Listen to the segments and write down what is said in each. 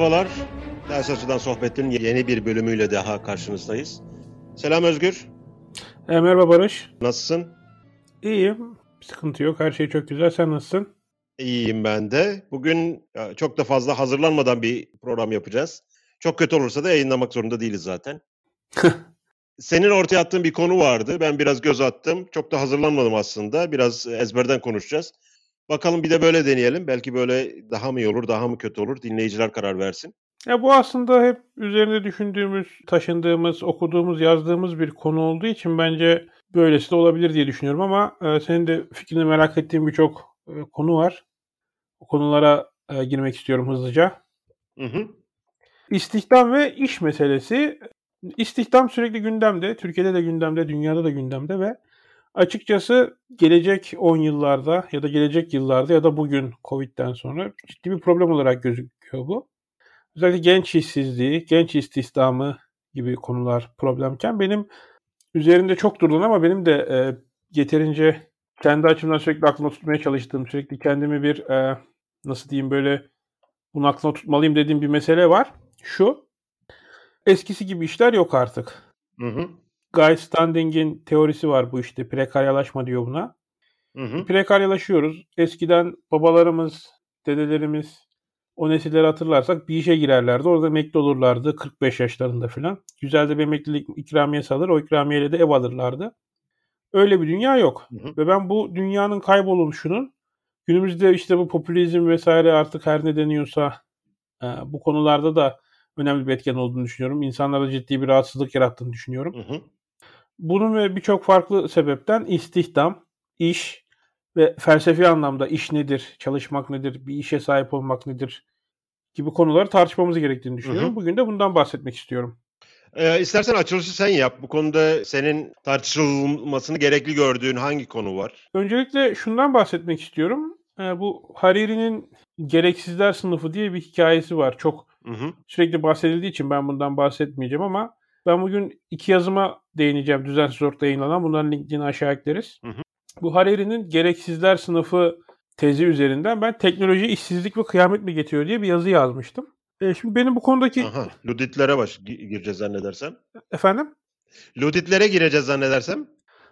Merhabalar. Ders Açıdan Sohbet'in yeni bir bölümüyle daha karşınızdayız. Selam Özgür. E, merhaba Barış. Nasılsın? İyiyim. Sıkıntı yok. Her şey çok güzel. Sen nasılsın? İyiyim ben de. Bugün çok da fazla hazırlanmadan bir program yapacağız. Çok kötü olursa da yayınlamak zorunda değiliz zaten. Senin ortaya attığın bir konu vardı. Ben biraz göz attım. Çok da hazırlanmadım aslında. Biraz ezberden konuşacağız. Bakalım bir de böyle deneyelim. Belki böyle daha mı iyi olur, daha mı kötü olur? Dinleyiciler karar versin. Ya bu aslında hep üzerinde düşündüğümüz, taşındığımız, okuduğumuz, yazdığımız bir konu olduğu için bence böylesi de olabilir diye düşünüyorum ama e, senin de fikrini merak ettiğim birçok e, konu var. O konulara e, girmek istiyorum hızlıca. Hı hı. İstihdam ve iş meselesi. İstihdam sürekli gündemde. Türkiye'de de gündemde, dünyada da gündemde ve açıkçası gelecek 10 yıllarda ya da gelecek yıllarda ya da bugün Covid'den sonra ciddi bir problem olarak gözüküyor bu. Özellikle genç işsizliği, genç istihdamı gibi konular problemken benim üzerinde çok durdun ama benim de e, yeterince kendi açımdan sürekli aklımda tutmaya çalıştığım, sürekli kendimi bir e, nasıl diyeyim böyle bunu aklına tutmalıyım dediğim bir mesele var. Şu, eskisi gibi işler yok artık. Hı hı. Guy Standing'in teorisi var bu işte. Prekaryalaşma diyor buna. Hı hı. Prekaryalaşıyoruz. Eskiden babalarımız, dedelerimiz o nesilleri hatırlarsak bir işe girerlerdi. Orada emekli olurlardı 45 yaşlarında falan. Güzel de bir emeklilik ikramiyesi alır. O ikramiyeyle de ev alırlardı. Öyle bir dünya yok. Hı hı. Ve ben bu dünyanın kayboluşunun günümüzde işte bu popülizm vesaire artık her ne deniyorsa e, bu konularda da önemli bir etken olduğunu düşünüyorum. İnsanlara ciddi bir rahatsızlık yarattığını düşünüyorum. Hı hı. Bunun ve birçok farklı sebepten istihdam, iş ve felsefi anlamda iş nedir, çalışmak nedir, bir işe sahip olmak nedir gibi konuları tartışmamız gerektiğini düşünüyorum. Hı hı. Bugün de bundan bahsetmek istiyorum. Ee, istersen açılışı sen yap. Bu konuda senin tartışılmasını gerekli gördüğün hangi konu var? Öncelikle şundan bahsetmek istiyorum. Ee, bu Hariri'nin Gereksizler Sınıfı diye bir hikayesi var. Çok hı hı. sürekli bahsedildiği için ben bundan bahsetmeyeceğim ama ben bugün iki yazıma değineceğim düzensiz orta yayınlanan. Bunların linkini aşağı ekleriz. Hı hı. Bu Harari'nin Gereksizler Sınıfı tezi üzerinden ben teknoloji işsizlik ve kıyamet mi getiriyor diye bir yazı yazmıştım. E, şimdi benim bu konudaki... Aha, Luditlere baş gireceğiz zannedersem. Efendim? Luditlere gireceğiz zannedersem.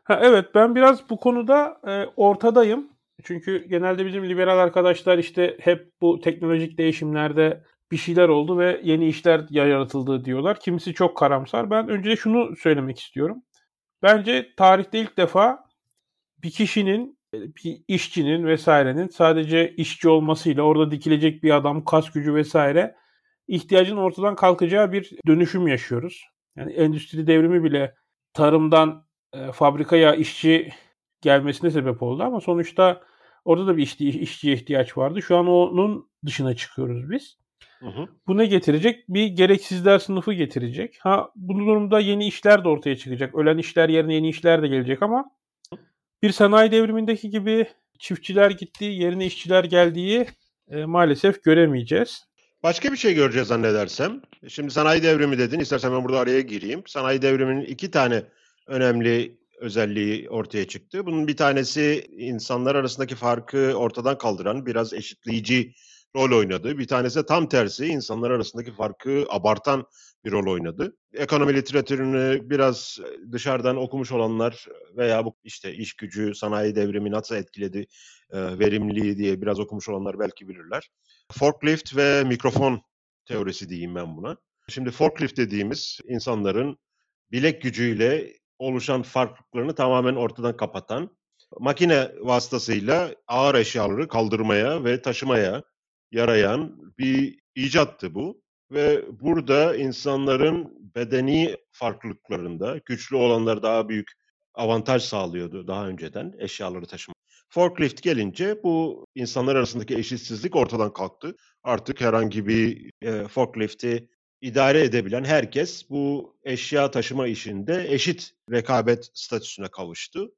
Ha, evet ben biraz bu konuda e, ortadayım. Çünkü genelde bizim liberal arkadaşlar işte hep bu teknolojik değişimlerde bir şeyler oldu ve yeni işler yaratıldı diyorlar. Kimisi çok karamsar. Ben önce şunu söylemek istiyorum. Bence tarihte ilk defa bir kişinin, bir işçinin vesairenin sadece işçi olmasıyla orada dikilecek bir adam, kas gücü vesaire ihtiyacın ortadan kalkacağı bir dönüşüm yaşıyoruz. Yani endüstri devrimi bile tarımdan e, fabrikaya işçi gelmesine sebep oldu ama sonuçta orada da bir işçi, işçiye ihtiyaç vardı. Şu an onun dışına çıkıyoruz biz. Hı hı. Bu ne getirecek? Bir gereksizler sınıfı getirecek. Ha bu durumda yeni işler de ortaya çıkacak. Ölen işler yerine yeni işler de gelecek ama bir sanayi devrimindeki gibi çiftçiler gittiği, yerine işçiler geldiği e, maalesef göremeyeceğiz. Başka bir şey göreceğiz zannedersem. Şimdi sanayi devrimi dedin. İstersen ben burada araya gireyim. Sanayi devriminin iki tane önemli özelliği ortaya çıktı. Bunun bir tanesi insanlar arasındaki farkı ortadan kaldıran, biraz eşitleyici rol oynadı. Bir tanesi de tam tersi insanlar arasındaki farkı abartan bir rol oynadı. Ekonomi literatürünü biraz dışarıdan okumuş olanlar veya bu işte iş gücü, sanayi devrimi nasıl etkiledi, e, verimliliği diye biraz okumuş olanlar belki bilirler. Forklift ve mikrofon teorisi diyeyim ben buna. Şimdi forklift dediğimiz insanların bilek gücüyle oluşan farklılıklarını tamamen ortadan kapatan, makine vasıtasıyla ağır eşyaları kaldırmaya ve taşımaya yarayan bir icattı bu. Ve burada insanların bedeni farklılıklarında güçlü olanlar daha büyük avantaj sağlıyordu daha önceden eşyaları taşıma. Forklift gelince bu insanlar arasındaki eşitsizlik ortadan kalktı. Artık herhangi bir e, forklifti idare edebilen herkes bu eşya taşıma işinde eşit rekabet statüsüne kavuştu.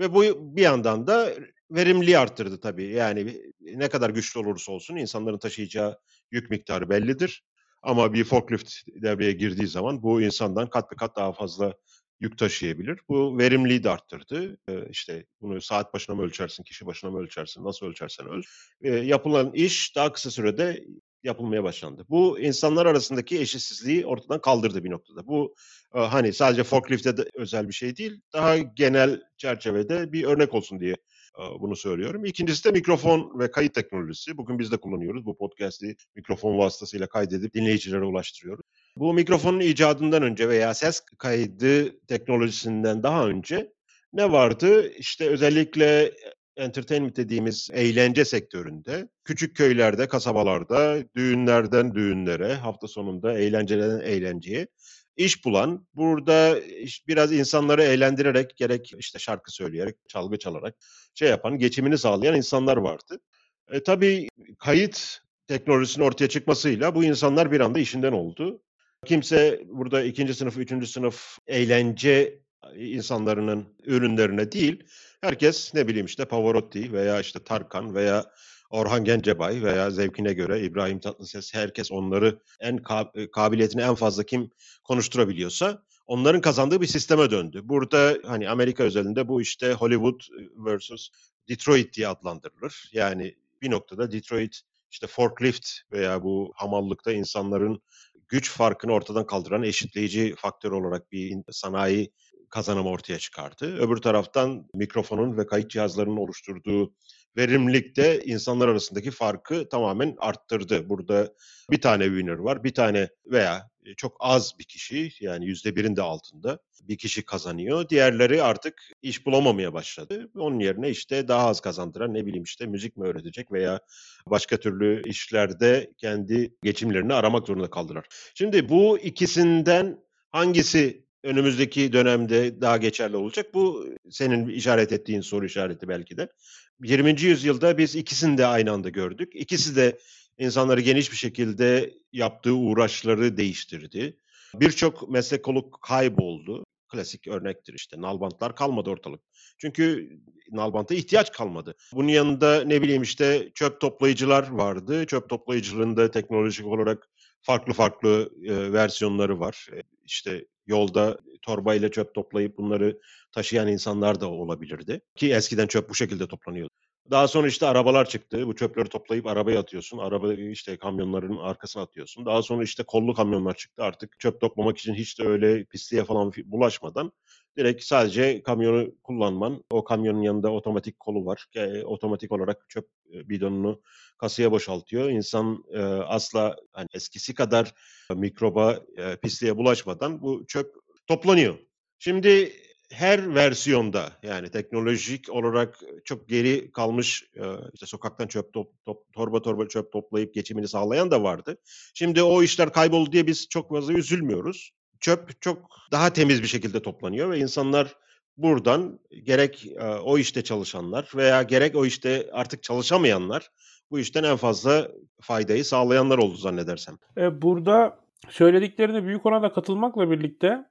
Ve bu bir yandan da verimliliği arttırdı tabii. Yani ne kadar güçlü olursa olsun insanların taşıyacağı yük miktarı bellidir. Ama bir forklift devreye girdiği zaman bu insandan kat be kat daha fazla yük taşıyabilir. Bu verimliliği de arttırdı. Ee, işte bunu saat başına mı ölçersin, kişi başına mı ölçersin, nasıl ölçersen öl. Ee, yapılan iş daha kısa sürede yapılmaya başlandı. Bu insanlar arasındaki eşitsizliği ortadan kaldırdı bir noktada. Bu e, hani sadece forklift'e de özel bir şey değil, daha genel çerçevede bir örnek olsun diye bunu söylüyorum. İkincisi de mikrofon ve kayıt teknolojisi. Bugün biz de kullanıyoruz. Bu podcast'i mikrofon vasıtasıyla kaydedip dinleyicilere ulaştırıyoruz. Bu mikrofonun icadından önce veya ses kaydı teknolojisinden daha önce ne vardı? İşte özellikle entertainment dediğimiz eğlence sektöründe küçük köylerde, kasabalarda, düğünlerden düğünlere, hafta sonunda eğlencelerden eğlenceye iş bulan, burada biraz insanları eğlendirerek gerek işte şarkı söyleyerek, çalgı çalarak şey yapan, geçimini sağlayan insanlar vardı. E, tabii kayıt teknolojisinin ortaya çıkmasıyla bu insanlar bir anda işinden oldu. Kimse burada ikinci sınıf, üçüncü sınıf eğlence insanlarının ürünlerine değil, herkes ne bileyim işte Pavarotti veya işte Tarkan veya Orhan Gencebay veya zevkine göre İbrahim Tatlıses herkes onları en kabiliyetini en fazla kim konuşturabiliyorsa onların kazandığı bir sisteme döndü. Burada hani Amerika özelinde bu işte Hollywood versus Detroit diye adlandırılır. Yani bir noktada Detroit işte forklift veya bu hamallıkta insanların güç farkını ortadan kaldıran eşitleyici faktör olarak bir sanayi kazanımı ortaya çıkardı. Öbür taraftan mikrofonun ve kayıt cihazlarının oluşturduğu verimlilikte insanlar arasındaki farkı tamamen arttırdı. Burada bir tane winner var, bir tane veya çok az bir kişi yani yüzde birin de altında bir kişi kazanıyor. Diğerleri artık iş bulamamaya başladı. Onun yerine işte daha az kazandıran ne bileyim işte müzik mi öğretecek veya başka türlü işlerde kendi geçimlerini aramak zorunda kaldılar. Şimdi bu ikisinden hangisi önümüzdeki dönemde daha geçerli olacak. Bu senin işaret ettiğin soru işareti belki de. 20. yüzyılda biz ikisini de aynı anda gördük. İkisi de insanları geniş bir şekilde yaptığı uğraşları değiştirdi. Birçok meslek kayboldu. Klasik örnektir işte nalbantlar kalmadı ortalık. Çünkü nalbanta ihtiyaç kalmadı. Bunun yanında ne bileyim işte çöp toplayıcılar vardı. Çöp toplayıcılığında teknolojik olarak farklı farklı e, versiyonları var. E, işte yolda torbayla çöp toplayıp bunları taşıyan insanlar da olabilirdi. Ki eskiden çöp bu şekilde toplanıyordu. Daha sonra işte arabalar çıktı. Bu çöpleri toplayıp arabaya atıyorsun. Araba işte kamyonların arkasına atıyorsun. Daha sonra işte kollu kamyonlar çıktı. Artık çöp toplamak için hiç de öyle pisliğe falan bulaşmadan direkt sadece kamyonu kullanman. O kamyonun yanında otomatik kolu var. E, otomatik olarak çöp bidonunu kasaya boşaltıyor. İnsan e, asla hani eskisi kadar mikroba, e, pisliğe bulaşmadan bu çöp toplanıyor. Şimdi her versiyonda yani teknolojik olarak çok geri kalmış işte sokaktan çöp top, top, torba torba çöp toplayıp geçimini sağlayan da vardı. Şimdi o işler kayboldu diye biz çok fazla üzülmüyoruz. Çöp çok daha temiz bir şekilde toplanıyor ve insanlar buradan gerek o işte çalışanlar veya gerek o işte artık çalışamayanlar bu işten en fazla faydayı sağlayanlar oldu zannedersem. E, burada söylediklerine büyük oranda katılmakla birlikte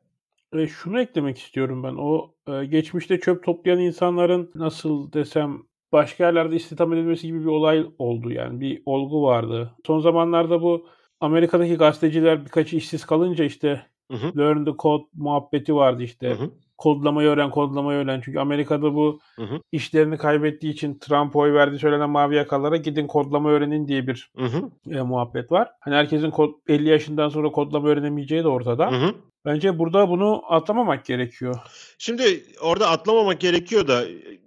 e, şunu eklemek istiyorum ben. O e, geçmişte çöp toplayan insanların nasıl desem başka yerlerde istihdam edilmesi gibi bir olay oldu yani bir olgu vardı. Son zamanlarda bu Amerika'daki gazeteciler birkaç işsiz kalınca işte hı hı. learn the code muhabbeti vardı işte. Hı hı kodlamayı öğren, kodlamayı öğren. Çünkü Amerika'da bu hı hı. işlerini kaybettiği için Trump oy verdi söylenen mavi yakalara gidin kodlama öğrenin diye bir hı hı. E, muhabbet var. Hani herkesin kod, 50 yaşından sonra kodlama öğrenemeyeceği de ortada. Hı hı. Bence burada bunu atlamamak gerekiyor. Şimdi orada atlamamak gerekiyor da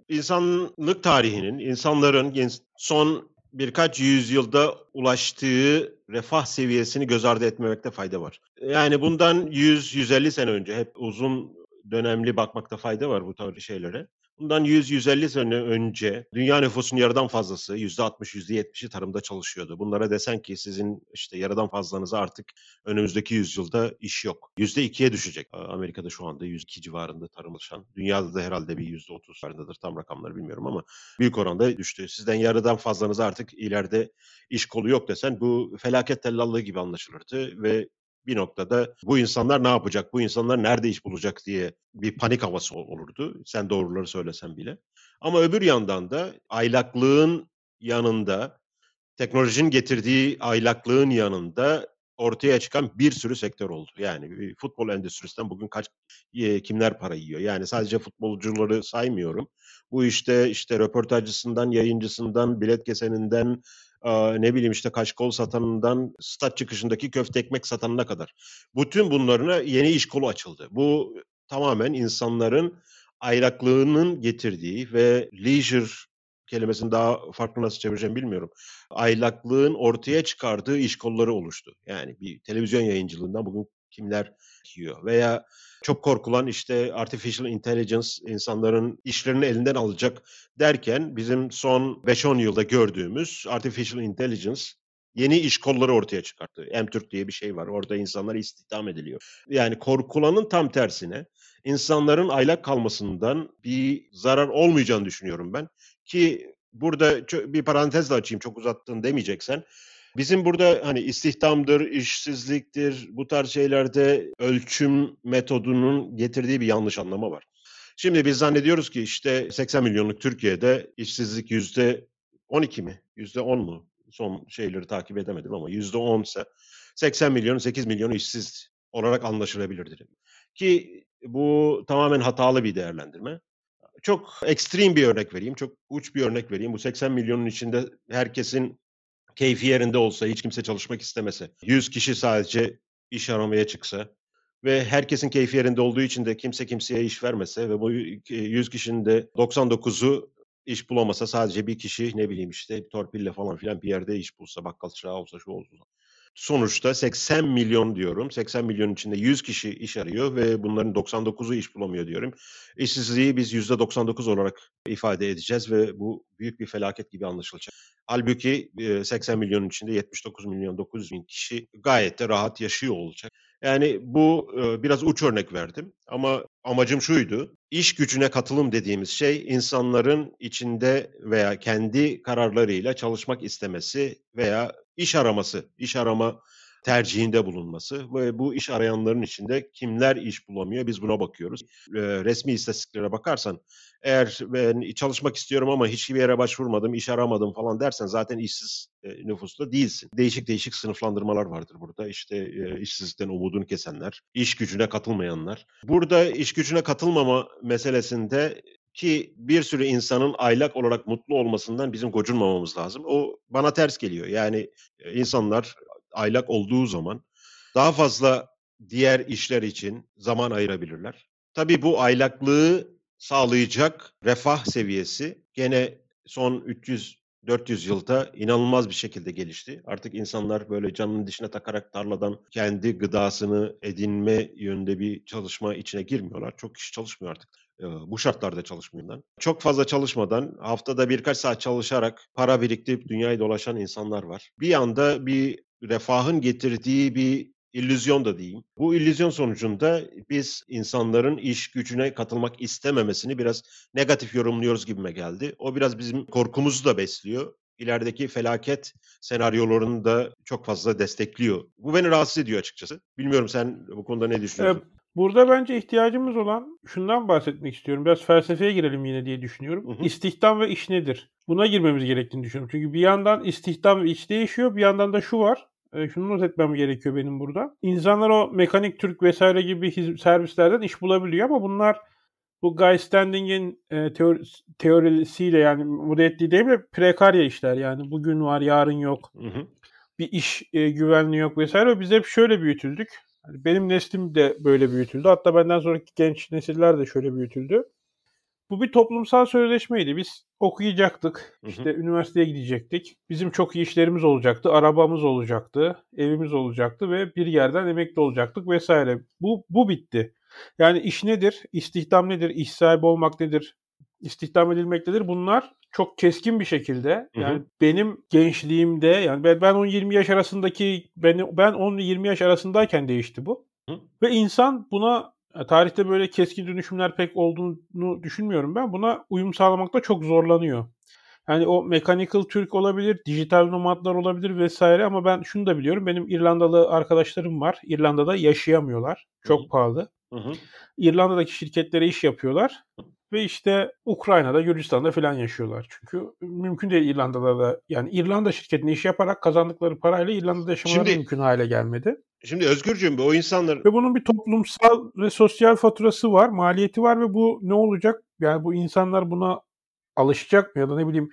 insanlık tarihinin, insanların son birkaç yüzyılda ulaştığı refah seviyesini göz ardı etmemekte fayda var. Yani bundan 100-150 sene önce hep uzun dönemli bakmakta fayda var bu tarz şeylere. Bundan 100-150 sene önce dünya nüfusunun yarıdan fazlası %60, %70'i tarımda çalışıyordu. Bunlara desen ki sizin işte yarıdan fazlanıza artık önümüzdeki yüzyılda iş yok. %2'ye düşecek. Amerika'da şu anda 102 civarında tarım çalışan. Dünyada da herhalde bir %30 civarındadır. Tam rakamları bilmiyorum ama büyük oranda düştü. Sizden yarıdan fazlanıza artık ileride iş kolu yok desen bu felaket tellallığı gibi anlaşılırdı ve bir noktada bu insanlar ne yapacak, bu insanlar nerede iş bulacak diye bir panik havası olurdu. Sen doğruları söylesen bile. Ama öbür yandan da aylaklığın yanında, teknolojinin getirdiği aylaklığın yanında ortaya çıkan bir sürü sektör oldu. Yani futbol endüstrisinden bugün kaç kimler para yiyor? Yani sadece futbolcuları saymıyorum. Bu işte işte röportajcısından, yayıncısından, bilet keseninden, ne bileyim işte kaşkol satanından stat çıkışındaki köfte ekmek satanına kadar. Bütün bunlarına yeni iş kolu açıldı. Bu tamamen insanların ayraklığının getirdiği ve leisure kelimesini daha farklı nasıl çevireceğim bilmiyorum. Aylaklığın ortaya çıkardığı iş kolları oluştu. Yani bir televizyon yayıncılığından bugün kimler yiyor veya çok korkulan işte artificial intelligence insanların işlerini elinden alacak derken bizim son 5-10 yılda gördüğümüz artificial intelligence yeni iş kolları ortaya çıkarttı. M-Türk diye bir şey var. Orada insanlar istihdam ediliyor. Yani korkulanın tam tersine insanların aylak kalmasından bir zarar olmayacağını düşünüyorum ben. Ki burada bir parantez de açayım çok uzattın demeyeceksen. Bizim burada hani istihdamdır, işsizliktir bu tarz şeylerde ölçüm metodunun getirdiği bir yanlış anlama var. Şimdi biz zannediyoruz ki işte 80 milyonluk Türkiye'de işsizlik yüzde 12 mi? Yüzde 10 mu? Son şeyleri takip edemedim ama yüzde 10 ise 80 milyon 8 milyon işsiz olarak anlaşılabilir dedim. Ki bu tamamen hatalı bir değerlendirme. Çok ekstrem bir örnek vereyim, çok uç bir örnek vereyim. Bu 80 milyonun içinde herkesin keyfi yerinde olsa, hiç kimse çalışmak istemese, 100 kişi sadece iş aramaya çıksa ve herkesin keyfi yerinde olduğu için de kimse kimseye iş vermese ve bu 100 kişinin de 99'u iş bulamasa sadece bir kişi ne bileyim işte torpille falan filan bir yerde iş bulsa, bakkal çırağı olsa şu olsa. Sonuçta 80 milyon diyorum. 80 milyon içinde 100 kişi iş arıyor ve bunların 99'u iş bulamıyor diyorum. İşsizliği biz %99 olarak ifade edeceğiz ve bu büyük bir felaket gibi anlaşılacak. Halbuki 80 milyonun içinde 79 milyon 900 bin kişi gayet de rahat yaşıyor olacak. Yani bu biraz uç örnek verdim ama amacım şuydu. İş gücüne katılım dediğimiz şey insanların içinde veya kendi kararlarıyla çalışmak istemesi veya iş araması, iş arama tercihinde bulunması ve bu iş arayanların içinde kimler iş bulamıyor biz buna bakıyoruz. Resmi istatistiklere bakarsan eğer ben çalışmak istiyorum ama hiçbir yere başvurmadım, iş aramadım falan dersen zaten işsiz nüfusta değilsin. Değişik değişik sınıflandırmalar vardır burada. İşte işsizlikten umudunu kesenler, iş gücüne katılmayanlar. Burada iş gücüne katılmama meselesinde ki bir sürü insanın aylak olarak mutlu olmasından bizim gocunmamamız lazım. O bana ters geliyor. Yani insanlar aylak olduğu zaman daha fazla diğer işler için zaman ayırabilirler. Tabii bu aylaklığı sağlayacak refah seviyesi gene son 300 400 yılda inanılmaz bir şekilde gelişti. Artık insanlar böyle canının dişine takarak tarladan kendi gıdasını edinme yönünde bir çalışma içine girmiyorlar. Çok kişi çalışmıyor artık. Bu şartlarda çalışmıyorlar. Çok fazla çalışmadan haftada birkaç saat çalışarak para biriktirip dünyayı dolaşan insanlar var. Bir anda bir refahın getirdiği bir illüzyon da diyeyim. Bu illüzyon sonucunda biz insanların iş gücüne katılmak istememesini biraz negatif yorumluyoruz gibime geldi. O biraz bizim korkumuzu da besliyor. İlerideki felaket senaryolarını da çok fazla destekliyor. Bu beni rahatsız ediyor açıkçası. Bilmiyorum sen bu konuda ne düşünüyorsun? Burada bence ihtiyacımız olan şundan bahsetmek istiyorum. Biraz felsefeye girelim yine diye düşünüyorum. Hı hı. İstihdam ve iş nedir? Buna girmemiz gerektiğini düşünüyorum. Çünkü bir yandan istihdam ve iş değişiyor. Bir yandan da şu var. E, şunu not etmem gerekiyor benim burada. İnsanlar o mekanik Türk vesaire gibi servislerden iş bulabiliyor ama bunlar bu Guy Standing'in e, teori, teorisiyle yani bu ettiği değil mi? Prekarya işler yani. Bugün var, yarın yok. Hı hı. Bir iş e, güvenliği yok vesaire. Biz hep şöyle büyütüldük. Yani benim neslim de böyle büyütüldü. Hatta benden sonraki genç nesiller de şöyle büyütüldü. Bu bir toplumsal sözleşmeydi. Biz okuyacaktık. İşte hı hı. üniversiteye gidecektik. Bizim çok iyi işlerimiz olacaktı. Arabamız olacaktı. Evimiz olacaktı ve bir yerden emekli olacaktık vesaire. Bu bu bitti. Yani iş nedir? İstihdam nedir? İş sahibi olmak nedir? İstihdam edilmek nedir? Bunlar çok keskin bir şekilde yani hı hı. benim gençliğimde yani ben, ben 10-20 yaş arasındaki ben ben 10-20 yaş arasındayken değişti bu. Hı. Ve insan buna tarihte böyle keskin dönüşümler pek olduğunu düşünmüyorum ben. Buna uyum sağlamakta çok zorlanıyor. Yani o mechanical Türk olabilir, dijital nomadlar olabilir vesaire ama ben şunu da biliyorum. Benim İrlandalı arkadaşlarım var. İrlanda'da yaşayamıyorlar. Çok Hı-hı. pahalı. Hı-hı. İrlanda'daki şirketlere iş yapıyorlar ve işte Ukrayna'da, Gürcistan'da falan yaşıyorlar. Çünkü mümkün değil İrlanda'da da yani İrlanda şirketine iş yaparak kazandıkları parayla İrlanda'da yaşamaları Şimdi, mümkün hale gelmedi. Şimdi Özgürcüğüm o insanlar... Ve bunun bir toplumsal ve sosyal faturası var, maliyeti var ve bu ne olacak? Yani bu insanlar buna alışacak mı ya da ne bileyim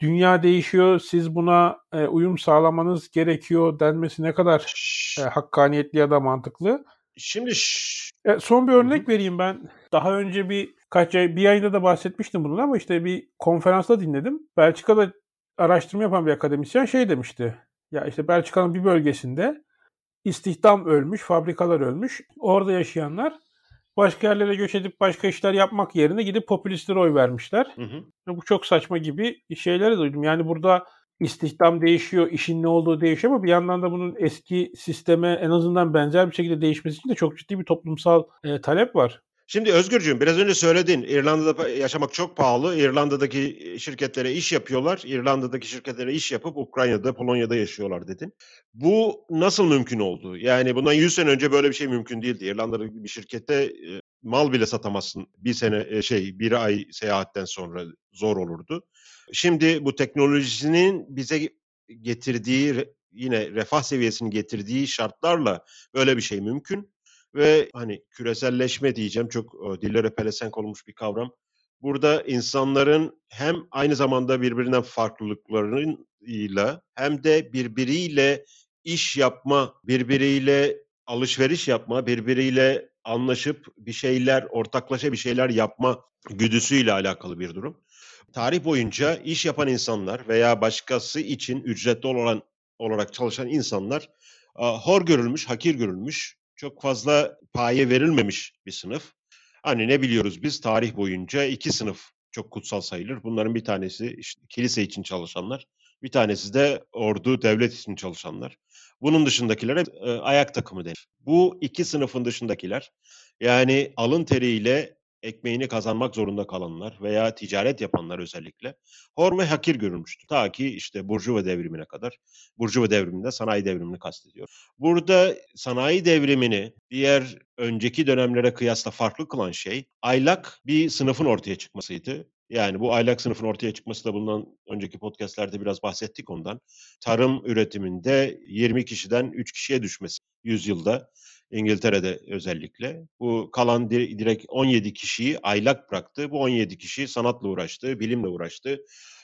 dünya değişiyor, siz buna e, uyum sağlamanız gerekiyor denmesi ne kadar e, hakkaniyetli ya da mantıklı. Şimdi e, son bir örnek vereyim ben. Daha önce bir kaç ay, bir ayda da bahsetmiştim bunun ama işte bir konferansta dinledim. Belçika'da araştırma yapan bir akademisyen şey demişti. Ya işte Belçika'nın bir bölgesinde istihdam ölmüş, fabrikalar ölmüş. Orada yaşayanlar başka yerlere göç edip başka işler yapmak yerine gidip popülistlere oy vermişler. Hı hı. Bu çok saçma gibi şeyleri duydum. Yani burada istihdam değişiyor, işin ne olduğu değişiyor ama bir yandan da bunun eski sisteme en azından benzer bir şekilde değişmesi için de çok ciddi bir toplumsal e, talep var. Şimdi Özgürcüğüm biraz önce söyledin İrlanda'da yaşamak çok pahalı. İrlanda'daki şirketlere iş yapıyorlar. İrlanda'daki şirketlere iş yapıp Ukrayna'da, Polonya'da yaşıyorlar dedin. Bu nasıl mümkün oldu? Yani bundan 100 sene önce böyle bir şey mümkün değildi. İrlanda'da bir şirkette e, mal bile satamazsın. Bir sene e, şey bir ay seyahatten sonra zor olurdu. Şimdi bu teknolojinin bize getirdiği yine refah seviyesini getirdiği şartlarla böyle bir şey mümkün ve hani küreselleşme diyeceğim çok dillere pelesenk olmuş bir kavram. Burada insanların hem aynı zamanda birbirinden farklılıklarıyla hem de birbiriyle iş yapma, birbiriyle alışveriş yapma, birbiriyle anlaşıp bir şeyler, ortaklaşa bir şeyler yapma güdüsüyle alakalı bir durum. Tarih boyunca iş yapan insanlar veya başkası için ücretli olan olarak çalışan insanlar hor görülmüş, hakir görülmüş, çok fazla paye verilmemiş bir sınıf. Hani ne biliyoruz biz tarih boyunca iki sınıf çok kutsal sayılır. Bunların bir tanesi işte kilise için çalışanlar, bir tanesi de ordu, devlet için çalışanlar. Bunun dışındakilere e, ayak takımı denir. Bu iki sınıfın dışındakiler yani alın teriyle ekmeğini kazanmak zorunda kalanlar veya ticaret yapanlar özellikle hor ve hakir görülmüştür. Ta ki işte Burjuva devrimine kadar. Burjuva devriminde sanayi devrimini kastediyor. Burada sanayi devrimini diğer önceki dönemlere kıyasla farklı kılan şey aylak bir sınıfın ortaya çıkmasıydı. Yani bu aylak sınıfın ortaya çıkması da bundan önceki podcastlerde biraz bahsettik ondan. Tarım üretiminde 20 kişiden 3 kişiye düşmesi yüzyılda İngiltere'de özellikle. Bu kalan direkt 17 kişiyi aylak bıraktı. Bu 17 kişi sanatla uğraştı, bilimle uğraştı.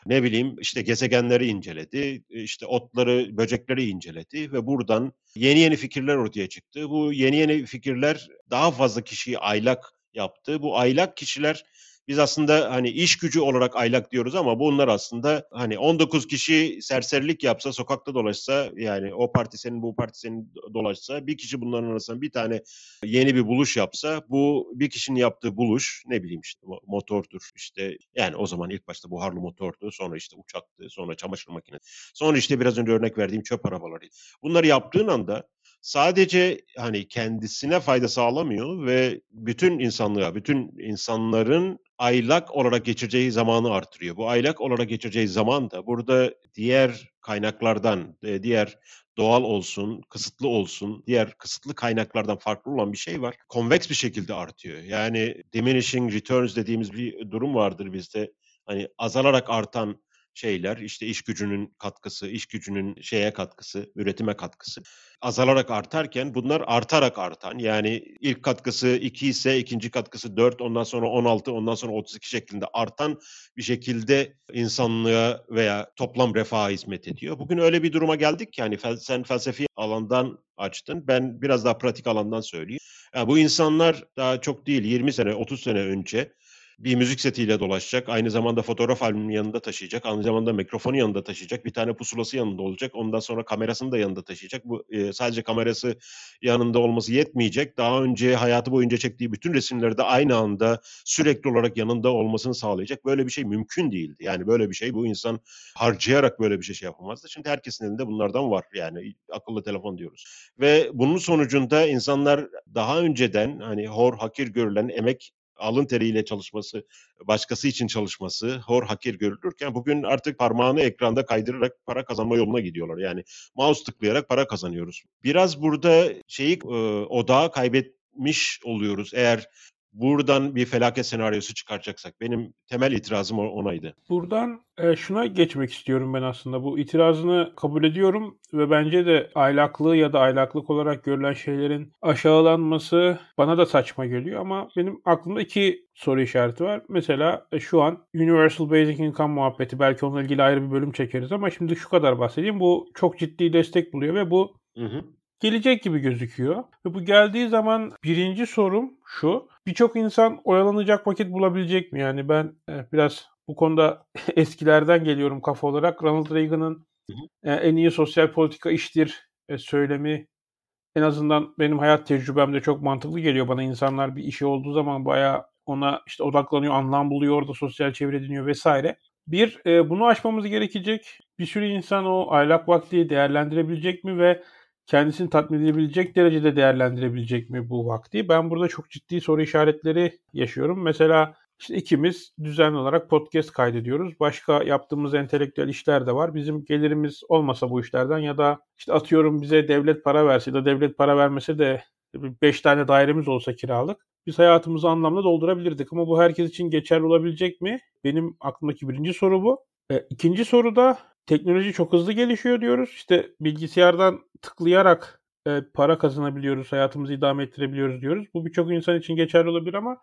Ne bileyim işte gezegenleri inceledi, işte otları, böcekleri inceledi ve buradan yeni yeni fikirler ortaya çıktı. Bu yeni yeni fikirler daha fazla kişiyi aylak yaptı. Bu aylak kişiler biz aslında hani iş gücü olarak aylak diyoruz ama bunlar aslında hani 19 kişi serserilik yapsa, sokakta dolaşsa yani o parti senin bu parti senin dolaşsa bir kişi bunların arasında bir tane yeni bir buluş yapsa bu bir kişinin yaptığı buluş ne bileyim işte motordur işte yani o zaman ilk başta buharlı motordu sonra işte uçaktı sonra çamaşır makinesi sonra işte biraz önce örnek verdiğim çöp arabaları. Bunları yaptığın anda sadece hani kendisine fayda sağlamıyor ve bütün insanlığa, bütün insanların aylak olarak geçireceği zamanı artırıyor. Bu aylak olarak geçireceği zaman da burada diğer kaynaklardan, e, diğer doğal olsun, kısıtlı olsun, diğer kısıtlı kaynaklardan farklı olan bir şey var. Konveks bir şekilde artıyor. Yani diminishing returns dediğimiz bir durum vardır bizde. Hani azalarak artan şeyler işte iş gücünün katkısı, iş gücünün şeye katkısı, üretime katkısı azalarak artarken bunlar artarak artan yani ilk katkısı 2 ise ikinci katkısı 4 ondan sonra 16 ondan sonra 32 şeklinde artan bir şekilde insanlığa veya toplam refaha hizmet ediyor. Bugün öyle bir duruma geldik ki yani sen felsefi alandan açtın ben biraz daha pratik alandan söyleyeyim. Yani bu insanlar daha çok değil 20 sene 30 sene önce bir müzik setiyle dolaşacak. Aynı zamanda fotoğraf albümünü yanında taşıyacak. Aynı zamanda mikrofonu yanında taşıyacak. Bir tane pusulası yanında olacak. Ondan sonra kamerasını da yanında taşıyacak. Bu e, sadece kamerası yanında olması yetmeyecek. Daha önce hayatı boyunca çektiği bütün resimleri de aynı anda sürekli olarak yanında olmasını sağlayacak. Böyle bir şey mümkün değildi. Yani böyle bir şey bu insan harcayarak böyle bir şey, şey yapamazdı. Şimdi herkesin elinde bunlardan var. Yani akıllı telefon diyoruz. Ve bunun sonucunda insanlar daha önceden hani hor hakir görülen emek alın teriyle çalışması, başkası için çalışması hor hakir görülürken bugün artık parmağını ekranda kaydırarak para kazanma yoluna gidiyorlar. Yani mouse tıklayarak para kazanıyoruz. Biraz burada şeyi e, odağı kaybetmiş oluyoruz. Eğer buradan bir felaket senaryosu çıkaracaksak. Benim temel itirazım onaydı. Buradan e, şuna geçmek istiyorum ben aslında. Bu itirazını kabul ediyorum ve bence de aylaklığı ya da aylaklık olarak görülen şeylerin aşağılanması bana da saçma geliyor ama benim aklımda iki soru işareti var. Mesela e, şu an Universal Basic Income muhabbeti belki onunla ilgili ayrı bir bölüm çekeriz ama şimdi şu kadar bahsedeyim. Bu çok ciddi destek buluyor ve bu Hı hı gelecek gibi gözüküyor. Ve bu geldiği zaman birinci sorum şu. Birçok insan oyalanacak vakit bulabilecek mi? Yani ben e, biraz bu konuda eskilerden geliyorum kafa olarak. Ronald Reagan'ın e, en iyi sosyal politika iştir e, söylemi en azından benim hayat tecrübemde çok mantıklı geliyor bana. İnsanlar bir işi olduğu zaman bayağı ona işte odaklanıyor, anlam buluyor, orada sosyal çevre dinliyor vesaire. Bir, e, bunu aşmamız gerekecek. Bir sürü insan o aylak vakti değerlendirebilecek mi ve kendisini tatmin edebilecek derecede değerlendirebilecek mi bu vakti? Ben burada çok ciddi soru işaretleri yaşıyorum. Mesela işte ikimiz düzenli olarak podcast kaydediyoruz. Başka yaptığımız entelektüel işler de var. Bizim gelirimiz olmasa bu işlerden ya da işte atıyorum bize devlet para verse ya da devlet para vermese de 5 tane dairemiz olsa kiralık biz hayatımızı anlamda doldurabilirdik. Ama bu herkes için geçerli olabilecek mi? Benim aklımdaki birinci soru bu. E, ikinci soru da teknoloji çok hızlı gelişiyor diyoruz. İşte bilgisayardan tıklayarak e, para kazanabiliyoruz, hayatımızı idame ettirebiliyoruz diyoruz. Bu birçok insan için geçerli olabilir ama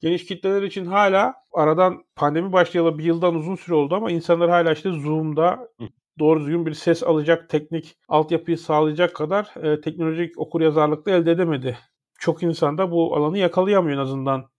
geniş kitleler için hala aradan pandemi başlayalı bir yıldan uzun süre oldu ama insanlar hala işte Zoom'da doğru düzgün bir ses alacak teknik altyapıyı sağlayacak kadar e, teknolojik okuryazarlıkla elde edemedi. Çok insan da bu alanı yakalayamıyor en azından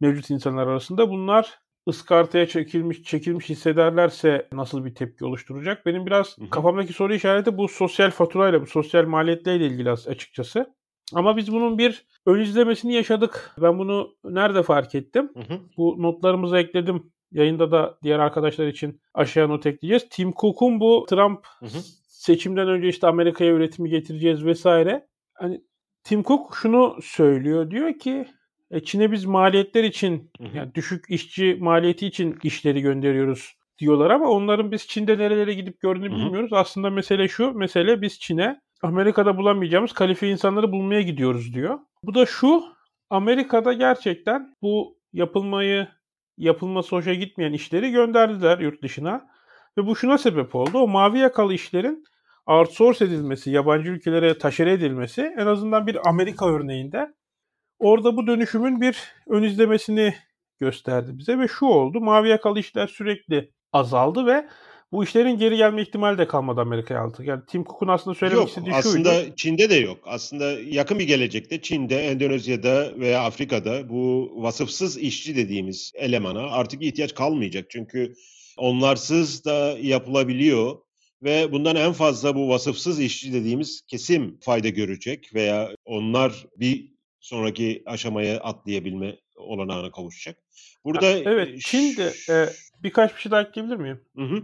mevcut insanlar arasında. Bunlar ıskartaya çekilmiş çekilmiş hissederlerse nasıl bir tepki oluşturacak? Benim biraz kafamdaki soru işareti bu sosyal faturayla, bu sosyal maliyetle ilgili açıkçası. Ama biz bunun bir ön izlemesini yaşadık. Ben bunu nerede fark ettim? Hı hı. Bu notlarımıza ekledim. Yayında da diğer arkadaşlar için aşağı not ekleyeceğiz. Tim Cook'un bu Trump hı hı. seçimden önce işte Amerika'ya üretimi getireceğiz vesaire. Hani Tim Cook şunu söylüyor. Diyor ki e, Çin'e biz maliyetler için yani düşük işçi maliyeti için işleri gönderiyoruz diyorlar ama onların biz Çin'de nerelere gidip gördüğünü bilmiyoruz. Aslında mesele şu, mesele biz Çin'e Amerika'da bulamayacağımız kalifiye insanları bulmaya gidiyoruz diyor. Bu da şu, Amerika'da gerçekten bu yapılmayı yapılması hoşa gitmeyen işleri gönderdiler yurt dışına. Ve bu şuna sebep oldu. O mavi yakalı işlerin outsource edilmesi, yabancı ülkelere taşere edilmesi en azından bir Amerika örneğinde Orada bu dönüşümün bir ön izlemesini gösterdi bize ve şu oldu. Mavi yakalı işler sürekli azaldı ve bu işlerin geri gelme ihtimali de kalmadı Amerika'ya altı. Yani Tim Cook'un aslında söylemek yok, istediği aslında şuydu. Aslında Çin'de de yok. Aslında yakın bir gelecekte Çin'de, Endonezya'da veya Afrika'da bu vasıfsız işçi dediğimiz elemana artık ihtiyaç kalmayacak. Çünkü onlarsız da yapılabiliyor ve bundan en fazla bu vasıfsız işçi dediğimiz kesim fayda görecek veya onlar bir sonraki aşamaya atlayabilme olanağına kavuşacak. Burada evet Çin de e, birkaç bir şey daha ekleyebilir miyim? Hı hı.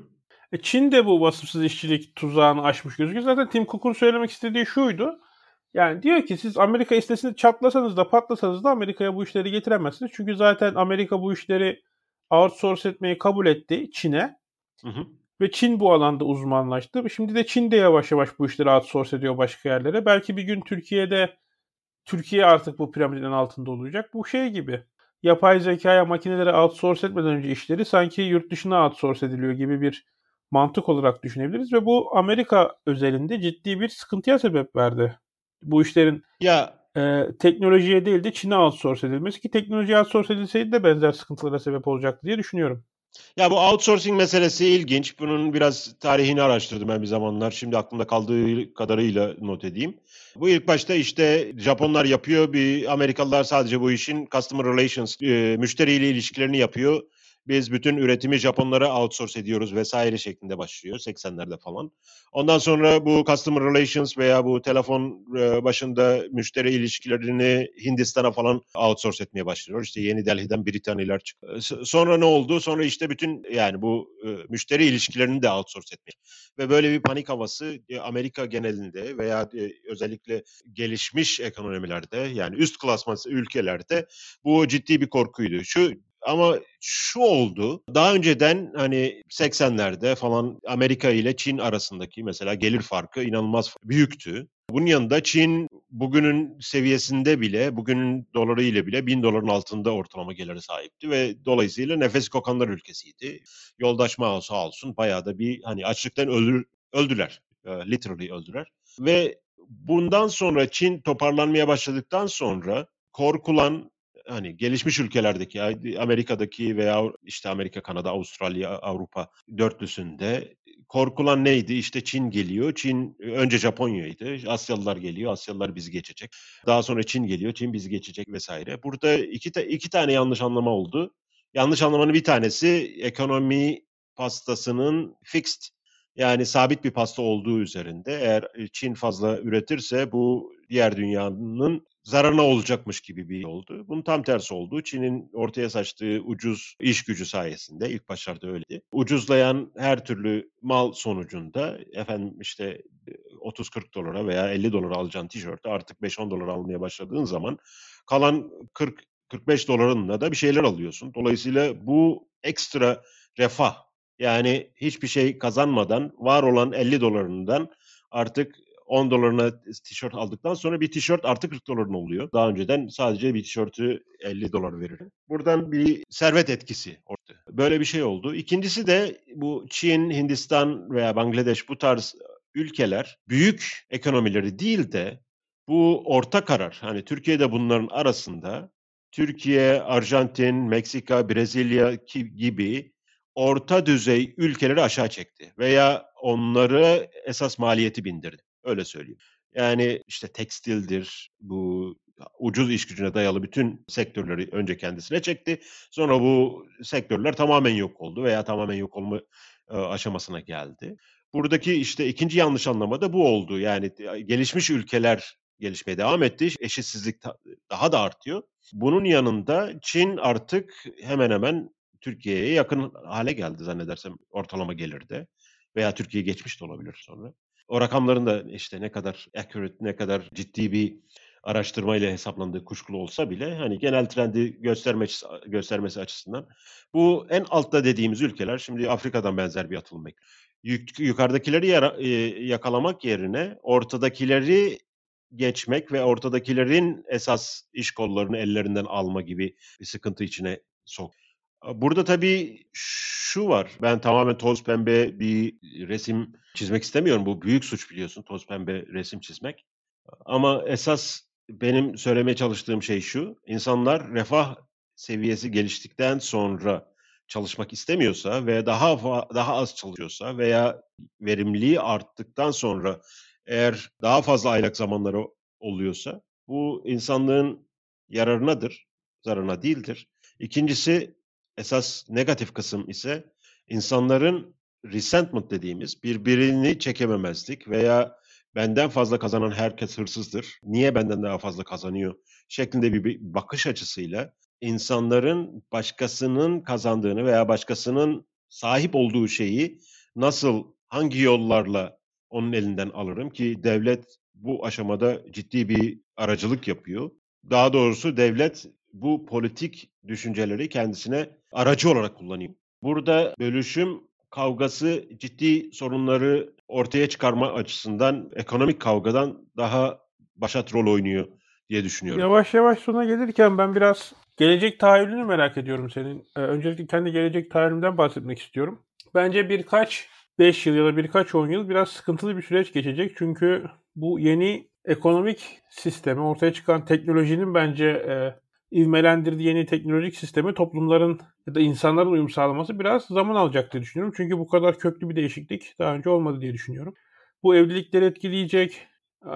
E, Çin de bu vasıfsız işçilik tuzağını aşmış gözüküyor. Zaten Tim Cook'un söylemek istediği şuydu. Yani diyor ki siz Amerika istesini çatlasanız da patlasanız da Amerika'ya bu işleri getiremezsiniz. Çünkü zaten Amerika bu işleri outsource etmeyi kabul etti Çin'e. Hı hı. Ve Çin bu alanda uzmanlaştı. Şimdi de Çin de yavaş yavaş bu işleri outsource ediyor başka yerlere. Belki bir gün Türkiye'de Türkiye artık bu piramidin altında olacak. Bu şey gibi. Yapay zekaya makinelere outsource etmeden önce işleri sanki yurt dışına outsource ediliyor gibi bir mantık olarak düşünebiliriz ve bu Amerika özelinde ciddi bir sıkıntıya sebep verdi. Bu işlerin ya e, teknolojiye değil de Çin'e outsource edilmesi ki teknolojiye outsource edilseydi de benzer sıkıntılara sebep olacaktı diye düşünüyorum. Ya bu outsourcing meselesi ilginç. Bunun biraz tarihini araştırdım ben bir zamanlar. Şimdi aklımda kaldığı kadarıyla not edeyim. Bu ilk başta işte Japonlar yapıyor. Bir Amerikalılar sadece bu işin customer relations, e, müşteriyle ilişkilerini yapıyor biz bütün üretimi Japonlara outsource ediyoruz vesaire şeklinde başlıyor 80'lerde falan. Ondan sonra bu customer relations veya bu telefon e, başında müşteri ilişkilerini Hindistan'a falan outsource etmeye başlıyor. İşte Yeni Delhi'den Britaniler çıktı. Sonra ne oldu? Sonra işte bütün yani bu e, müşteri ilişkilerini de outsource etmeye. Ve böyle bir panik havası e, Amerika genelinde veya özellikle gelişmiş ekonomilerde yani üst klasman ülkelerde bu ciddi bir korkuydu. Şu ama şu oldu. Daha önceden hani 80'lerde falan Amerika ile Çin arasındaki mesela gelir farkı inanılmaz büyüktü. Bunun yanında Çin bugünün seviyesinde bile, bugünün doları ile bile bin doların altında ortalama geliri sahipti ve dolayısıyla nefes kokanlar ülkesiydi. Yoldaş Mao sağ olsun bayağı da bir hani açlıktan öldür, öldüler. literally öldüler. Ve bundan sonra Çin toparlanmaya başladıktan sonra korkulan hani gelişmiş ülkelerdeki Amerika'daki veya işte Amerika, Kanada, Avustralya, Avrupa dörtlüsünde korkulan neydi? İşte Çin geliyor. Çin önce Japonya'ydı. Asyalılar geliyor. Asyalılar bizi geçecek. Daha sonra Çin geliyor. Çin bizi geçecek vesaire. Burada iki, ta, iki tane yanlış anlama oldu. Yanlış anlamanın bir tanesi ekonomi pastasının fixed yani sabit bir pasta olduğu üzerinde. Eğer Çin fazla üretirse bu diğer dünyanın zararına olacakmış gibi bir oldu. Bunun tam tersi oldu. Çin'in ortaya saçtığı ucuz iş gücü sayesinde ilk başlarda öyleydi. Ucuzlayan her türlü mal sonucunda efendim işte 30-40 dolara veya 50 dolara alacağın tişörtü artık 5-10 dolara almaya başladığın zaman kalan 40 45 dolarınla da bir şeyler alıyorsun. Dolayısıyla bu ekstra refah yani hiçbir şey kazanmadan var olan 50 dolarından artık 10 dolarına tişört aldıktan sonra bir tişört artı 40 doların oluyor. Daha önceden sadece bir tişörtü 50 dolar verir. Buradan bir servet etkisi ortaya. Böyle bir şey oldu. İkincisi de bu Çin, Hindistan veya Bangladeş bu tarz ülkeler büyük ekonomileri değil de bu orta karar hani Türkiye'de bunların arasında Türkiye, Arjantin, Meksika, Brezilya gibi orta düzey ülkeleri aşağı çekti veya onları esas maliyeti bindirdi. Öyle söyleyeyim. Yani işte tekstildir, bu ucuz iş gücüne dayalı bütün sektörleri önce kendisine çekti. Sonra bu sektörler tamamen yok oldu veya tamamen yok olma aşamasına geldi. Buradaki işte ikinci yanlış anlama da bu oldu. Yani gelişmiş ülkeler gelişmeye devam etti. Eşitsizlik daha da artıyor. Bunun yanında Çin artık hemen hemen Türkiye'ye yakın hale geldi zannedersem ortalama gelirde. Veya Türkiye geçmiş de olabilir sonra. O rakamların da işte ne kadar accurate, ne kadar ciddi bir araştırmayla hesaplandığı kuşkulu olsa bile hani genel trendi gösterme, göstermesi açısından bu en altta dediğimiz ülkeler şimdi Afrika'dan benzer bir atılım bekliyor. Yuk, yukarıdakileri yara, e, yakalamak yerine ortadakileri geçmek ve ortadakilerin esas iş kollarını ellerinden alma gibi bir sıkıntı içine sok. Burada tabii şu var. Ben tamamen toz pembe bir resim çizmek istemiyorum. Bu büyük suç biliyorsun toz pembe resim çizmek. Ama esas benim söylemeye çalıştığım şey şu. İnsanlar refah seviyesi geliştikten sonra çalışmak istemiyorsa ve daha daha az çalışıyorsa veya verimliliği arttıktan sonra eğer daha fazla aylak zamanları oluyorsa bu insanlığın yararınadır, zararına değildir. İkincisi esas negatif kısım ise insanların resentment dediğimiz birbirini çekememezlik veya benden fazla kazanan herkes hırsızdır. Niye benden daha fazla kazanıyor? şeklinde bir bakış açısıyla insanların başkasının kazandığını veya başkasının sahip olduğu şeyi nasıl hangi yollarla onun elinden alırım ki devlet bu aşamada ciddi bir aracılık yapıyor. Daha doğrusu devlet bu politik düşünceleri kendisine aracı olarak kullanıyor. Burada bölüşüm kavgası ciddi sorunları ortaya çıkarma açısından ekonomik kavgadan daha başat rol oynuyor diye düşünüyorum. Yavaş yavaş sona gelirken ben biraz gelecek tahayyülünü merak ediyorum senin. Ee, öncelikle kendi gelecek tahayyülümden bahsetmek istiyorum. Bence birkaç 5 yıl ya da birkaç 10 yıl biraz sıkıntılı bir süreç geçecek. Çünkü bu yeni ekonomik sistemi, ortaya çıkan teknolojinin bence e, ivmelendirdiği yeni teknolojik sistemi toplumların ya da insanların uyum sağlaması biraz zaman alacak diye düşünüyorum. Çünkü bu kadar köklü bir değişiklik daha önce olmadı diye düşünüyorum. Bu evlilikleri etkileyecek,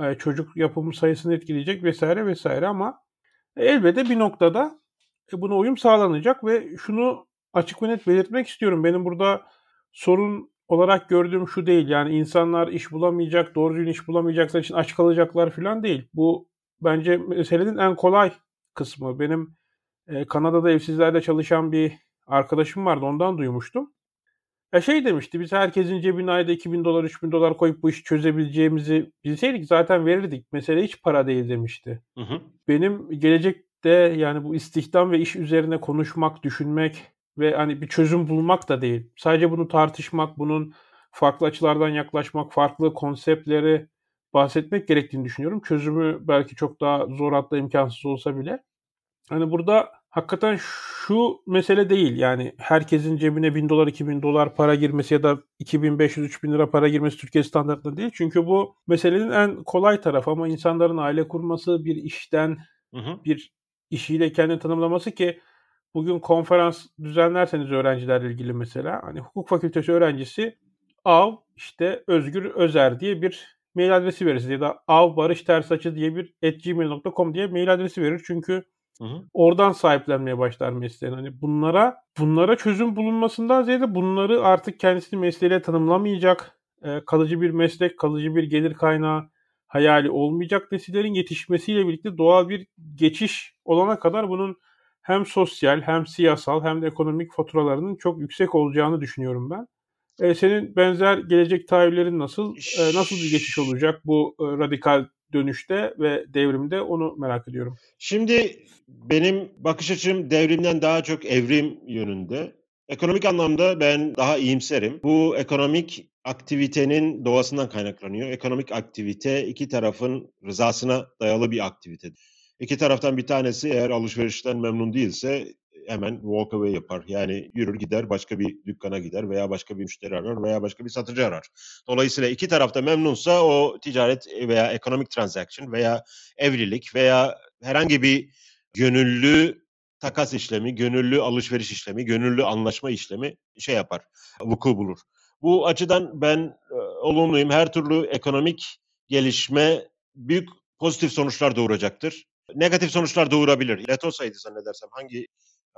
e, çocuk yapımı sayısını etkileyecek vesaire vesaire ama elbette bir noktada e, buna uyum sağlanacak ve şunu açık ve net belirtmek istiyorum. Benim burada sorun olarak gördüğüm şu değil. Yani insanlar iş bulamayacak, doğru düzgün iş bulamayacaklar için aç kalacaklar falan değil. Bu bence meselenin en kolay kısmı. Benim e, Kanada'da evsizlerde çalışan bir arkadaşım vardı. Ondan duymuştum. Ya şey demişti biz herkesin cebine ayda 2000 dolar 3000 dolar koyup bu işi çözebileceğimizi bilseydik zaten verirdik. Mesele hiç para değil demişti. Hı hı. Benim gelecekte yani bu istihdam ve iş üzerine konuşmak, düşünmek ve hani bir çözüm bulmak da değil. Sadece bunu tartışmak, bunun farklı açılardan yaklaşmak, farklı konseptleri bahsetmek gerektiğini düşünüyorum. Çözümü belki çok daha zor hatta imkansız olsa bile. Hani burada hakikaten şu mesele değil. Yani herkesin cebine 1000 dolar, 2000 dolar para girmesi ya da 2500, 3000 lira para girmesi Türkiye standartında değil. Çünkü bu meselenin en kolay tarafı ama insanların aile kurması, bir işten, hı hı. bir işiyle kendini tanımlaması ki bugün konferans düzenlerseniz öğrencilerle ilgili mesela hani hukuk fakültesi öğrencisi Av işte Özgür Özer diye bir mail adresi verir ya da av barış ters açı diye bir gmail.com diye mail adresi verir. Çünkü Hı hı. Oradan sahiplenmeye başlar mesleğini. Hani bunlara bunlara çözüm bulunmasından ziyade bunları artık kendisini mesleğiyle tanımlamayacak, e, kalıcı bir meslek, kalıcı bir gelir kaynağı hayali olmayacak nesillerin yetişmesiyle birlikte doğal bir geçiş olana kadar bunun hem sosyal hem siyasal hem de ekonomik faturalarının çok yüksek olacağını düşünüyorum ben. E, senin benzer gelecek tahayyüllerin nasıl? E, nasıl bir geçiş olacak bu e, radikal dönüşte ve devrimde onu merak ediyorum. Şimdi benim bakış açım devrimden daha çok evrim yönünde. Ekonomik anlamda ben daha iyimserim. Bu ekonomik aktivitenin doğasından kaynaklanıyor. Ekonomik aktivite iki tarafın rızasına dayalı bir aktivite. İki taraftan bir tanesi eğer alışverişten memnun değilse hemen walk away yapar. Yani yürür gider başka bir dükkana gider veya başka bir müşteri arar veya başka bir satıcı arar. Dolayısıyla iki tarafta memnunsa o ticaret veya ekonomik transaction veya evlilik veya herhangi bir gönüllü takas işlemi, gönüllü alışveriş işlemi, gönüllü anlaşma işlemi şey yapar, vuku bulur. Bu açıdan ben e, olumluyum. Her türlü ekonomik gelişme büyük pozitif sonuçlar doğuracaktır. Negatif sonuçlar doğurabilir. Letosa'ydı zannedersem. Hangi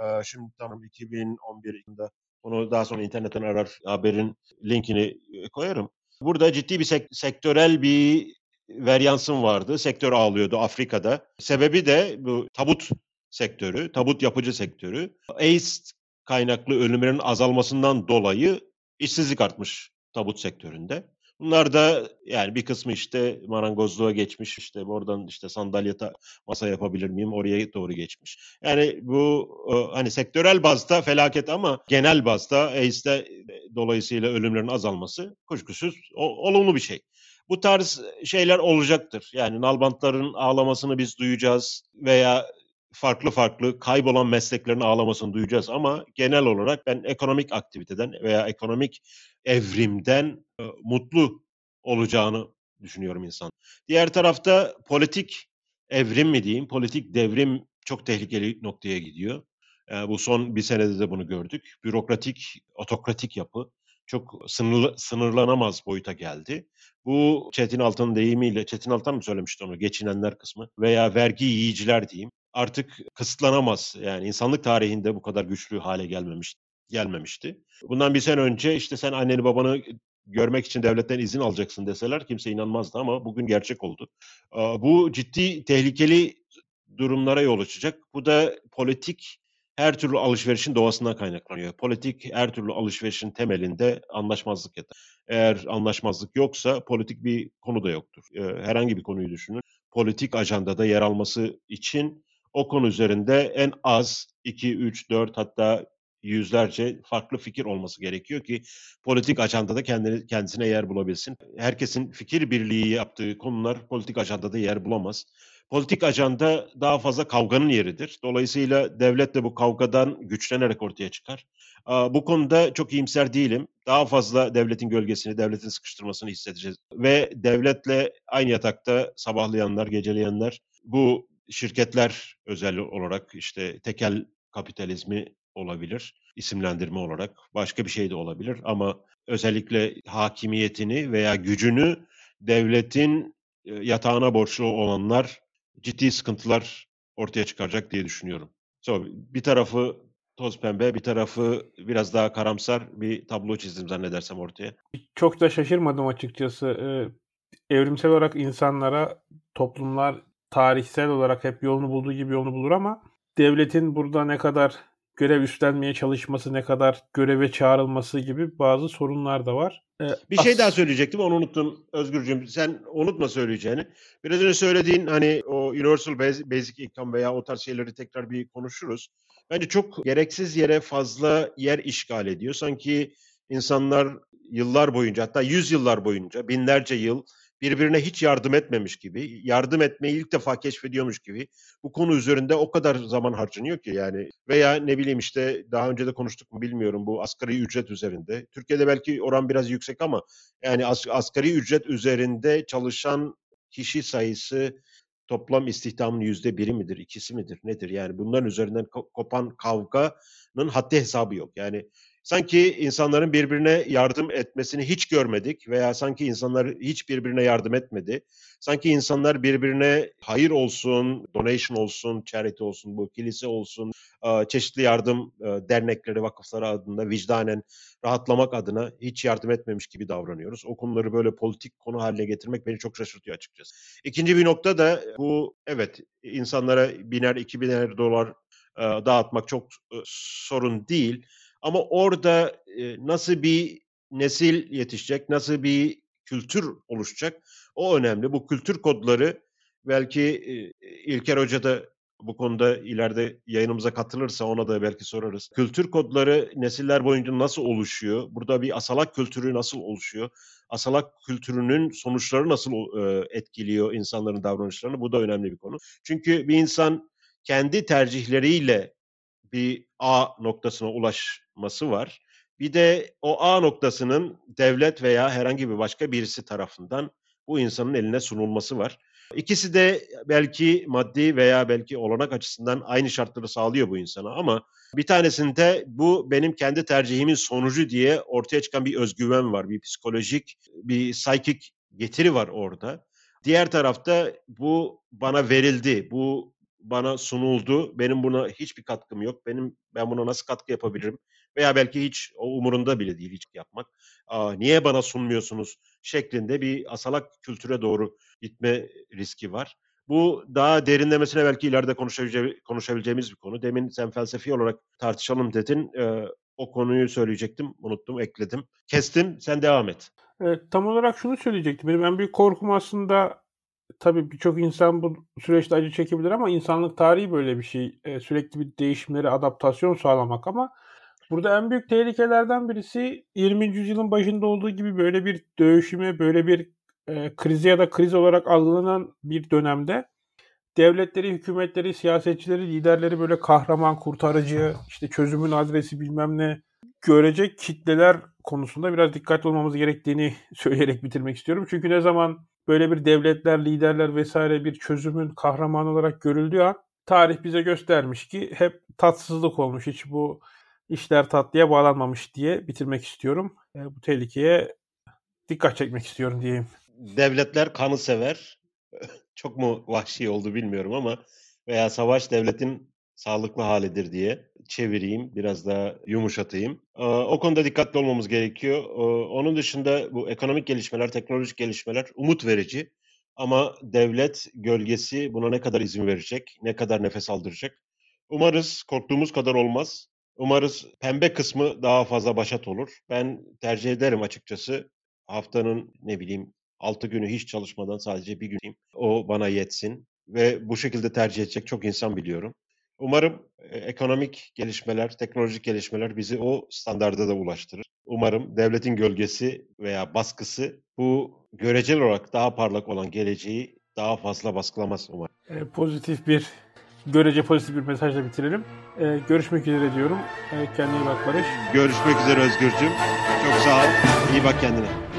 e, şimdi tamam 2011 yılında onu daha sonra internetten arar haberin linkini koyarım. Burada ciddi bir sek- sektörel bir veryansım vardı. Sektör ağlıyordu Afrika'da. Sebebi de bu tabut sektörü, tabut yapıcı sektörü. AIDS kaynaklı ölümlerin azalmasından dolayı işsizlik artmış tabut sektöründe. Bunlar da yani bir kısmı işte marangozluğa geçmiş işte oradan işte sandalye masa yapabilir miyim oraya doğru geçmiş. Yani bu hani sektörel bazda felaket ama genel bazda AIDS'te dolayısıyla ölümlerin azalması kuşkusuz olumlu bir şey. Bu tarz şeyler olacaktır. Yani nalbantların ağlamasını biz duyacağız veya farklı farklı kaybolan mesleklerin ağlamasını duyacağız ama genel olarak ben ekonomik aktiviteden veya ekonomik evrimden e, mutlu olacağını düşünüyorum insan. Diğer tarafta politik evrim mi diyeyim, politik devrim çok tehlikeli noktaya gidiyor. E, bu son bir senede de bunu gördük. Bürokratik, otokratik yapı çok sınırlı, sınırlanamaz boyuta geldi. Bu Çetin Altan'ın deyimiyle, Çetin Altan mı söylemişti onu, geçinenler kısmı veya vergi yiyiciler diyeyim artık kısıtlanamaz. Yani insanlık tarihinde bu kadar güçlü hale gelmemiş gelmemişti. Bundan bir sene önce işte sen anneni babanı görmek için devletten izin alacaksın deseler kimse inanmazdı ama bugün gerçek oldu. Bu ciddi tehlikeli durumlara yol açacak. Bu da politik her türlü alışverişin doğasından kaynaklanıyor. Politik her türlü alışverişin temelinde anlaşmazlık yatar. Eğer anlaşmazlık yoksa politik bir konu da yoktur. Herhangi bir konuyu düşünün. Politik ajandada yer alması için o konu üzerinde en az 2, 3, 4 hatta yüzlerce farklı fikir olması gerekiyor ki politik ajandada kendini, kendisine yer bulabilsin. Herkesin fikir birliği yaptığı konular politik ajandada yer bulamaz. Politik ajanda daha fazla kavganın yeridir. Dolayısıyla devlet de bu kavgadan güçlenerek ortaya çıkar. Bu konuda çok iyimser değilim. Daha fazla devletin gölgesini, devletin sıkıştırmasını hissedeceğiz. Ve devletle aynı yatakta sabahlayanlar, geceleyenler bu şirketler özel olarak işte tekel kapitalizmi olabilir isimlendirme olarak başka bir şey de olabilir ama özellikle hakimiyetini veya gücünü devletin e, yatağına borçlu olanlar ciddi sıkıntılar ortaya çıkaracak diye düşünüyorum. So, bir tarafı toz pembe, bir tarafı biraz daha karamsar bir tablo çizdim zannedersem ortaya. Çok da şaşırmadım açıkçası. Ee, evrimsel olarak insanlara toplumlar tarihsel olarak hep yolunu bulduğu gibi yolunu bulur ama devletin burada ne kadar görev üstlenmeye çalışması, ne kadar göreve çağrılması gibi bazı sorunlar da var. Ee, bir şey daha söyleyecektim onu unuttum Özgürcüğüm. Sen unutma söyleyeceğini. Biraz önce söylediğin hani o Universal Basic Income veya o tarz şeyleri tekrar bir konuşuruz. Bence çok gereksiz yere fazla yer işgal ediyor. Sanki insanlar yıllar boyunca hatta yüz yıllar boyunca binlerce yıl birbirine hiç yardım etmemiş gibi, yardım etmeyi ilk defa keşfediyormuş gibi bu konu üzerinde o kadar zaman harcanıyor ki yani veya ne bileyim işte daha önce de konuştuk mu bilmiyorum bu asgari ücret üzerinde. Türkiye'de belki oran biraz yüksek ama yani as, asgari ücret üzerinde çalışan kişi sayısı toplam istihdamın yüzde biri midir, ikisi midir, nedir? Yani bunların üzerinden kopan kavganın haddi hesabı yok. Yani sanki insanların birbirine yardım etmesini hiç görmedik veya sanki insanlar hiç birbirine yardım etmedi. Sanki insanlar birbirine hayır olsun, donation olsun, charity olsun, bu kilise olsun, çeşitli yardım dernekleri, vakıfları adında vicdanen rahatlamak adına hiç yardım etmemiş gibi davranıyoruz. O konuları böyle politik konu haline getirmek beni çok şaşırtıyor açıkçası. İkinci bir nokta da bu evet insanlara biner, iki biner dolar dağıtmak çok sorun değil. Ama orada e, nasıl bir nesil yetişecek, nasıl bir kültür oluşacak o önemli. Bu kültür kodları belki e, İlker Hoca da bu konuda ileride yayınımıza katılırsa ona da belki sorarız. Kültür kodları nesiller boyunca nasıl oluşuyor? Burada bir asalak kültürü nasıl oluşuyor? Asalak kültürünün sonuçları nasıl e, etkiliyor insanların davranışlarını? Bu da önemli bir konu. Çünkü bir insan kendi tercihleriyle bir A noktasına ulaşması var. Bir de o A noktasının devlet veya herhangi bir başka birisi tarafından bu insanın eline sunulması var. İkisi de belki maddi veya belki olanak açısından aynı şartları sağlıyor bu insana ama bir tanesinde bu benim kendi tercihimin sonucu diye ortaya çıkan bir özgüven var. Bir psikolojik, bir psikik getiri var orada. Diğer tarafta bu bana verildi, bu bana sunuldu. Benim buna hiçbir katkım yok. Benim ben buna nasıl katkı yapabilirim? Veya belki hiç o umurunda bile değil hiç yapmak. Aa, niye bana sunmuyorsunuz şeklinde bir asalak kültüre doğru gitme riski var. Bu daha derinlemesine belki ileride konuşabilece konuşabileceğimiz bir konu. Demin sen felsefi olarak tartışalım dedin. Ee, o konuyu söyleyecektim. Unuttum, ekledim. Kestim, sen devam et. Evet, tam olarak şunu söyleyecektim. Benim en büyük korkum aslında tabii birçok insan bu süreçte acı çekebilir ama insanlık tarihi böyle bir şey. E, sürekli bir değişimlere adaptasyon sağlamak ama burada en büyük tehlikelerden birisi 20. yüzyılın başında olduğu gibi böyle bir dövüşüme, böyle bir e, krize ya da kriz olarak algılanan bir dönemde devletleri, hükümetleri, siyasetçileri, liderleri böyle kahraman, kurtarıcı, işte çözümün adresi bilmem ne görecek kitleler konusunda biraz dikkatli olmamız gerektiğini söyleyerek bitirmek istiyorum. Çünkü ne zaman böyle bir devletler, liderler vesaire bir çözümün kahramanı olarak görüldüğü an tarih bize göstermiş ki hep tatsızlık olmuş. Hiç bu işler tatlıya bağlanmamış diye bitirmek istiyorum. E, bu tehlikeye dikkat çekmek istiyorum diyeyim. Devletler kanı sever. Çok mu vahşi oldu bilmiyorum ama veya savaş devletin sağlıklı halidir diye çevireyim, biraz daha yumuşatayım. O konuda dikkatli olmamız gerekiyor. Onun dışında bu ekonomik gelişmeler, teknolojik gelişmeler umut verici. Ama devlet gölgesi buna ne kadar izin verecek, ne kadar nefes aldıracak? Umarız korktuğumuz kadar olmaz. Umarız pembe kısmı daha fazla başat olur. Ben tercih ederim açıkçası haftanın ne bileyim 6 günü hiç çalışmadan sadece bir güneyim. O bana yetsin ve bu şekilde tercih edecek çok insan biliyorum. Umarım e, ekonomik gelişmeler, teknolojik gelişmeler bizi o standarda da ulaştırır. Umarım devletin gölgesi veya baskısı bu görecel olarak daha parlak olan geleceği daha fazla baskılamaz umarım. E, pozitif bir, görece pozitif bir mesajla bitirelim. E, görüşmek üzere diyorum. E, kendine iyi bak Barış. Görüşmek üzere Özgürcüğüm. Çok sağ ol. İyi bak kendine.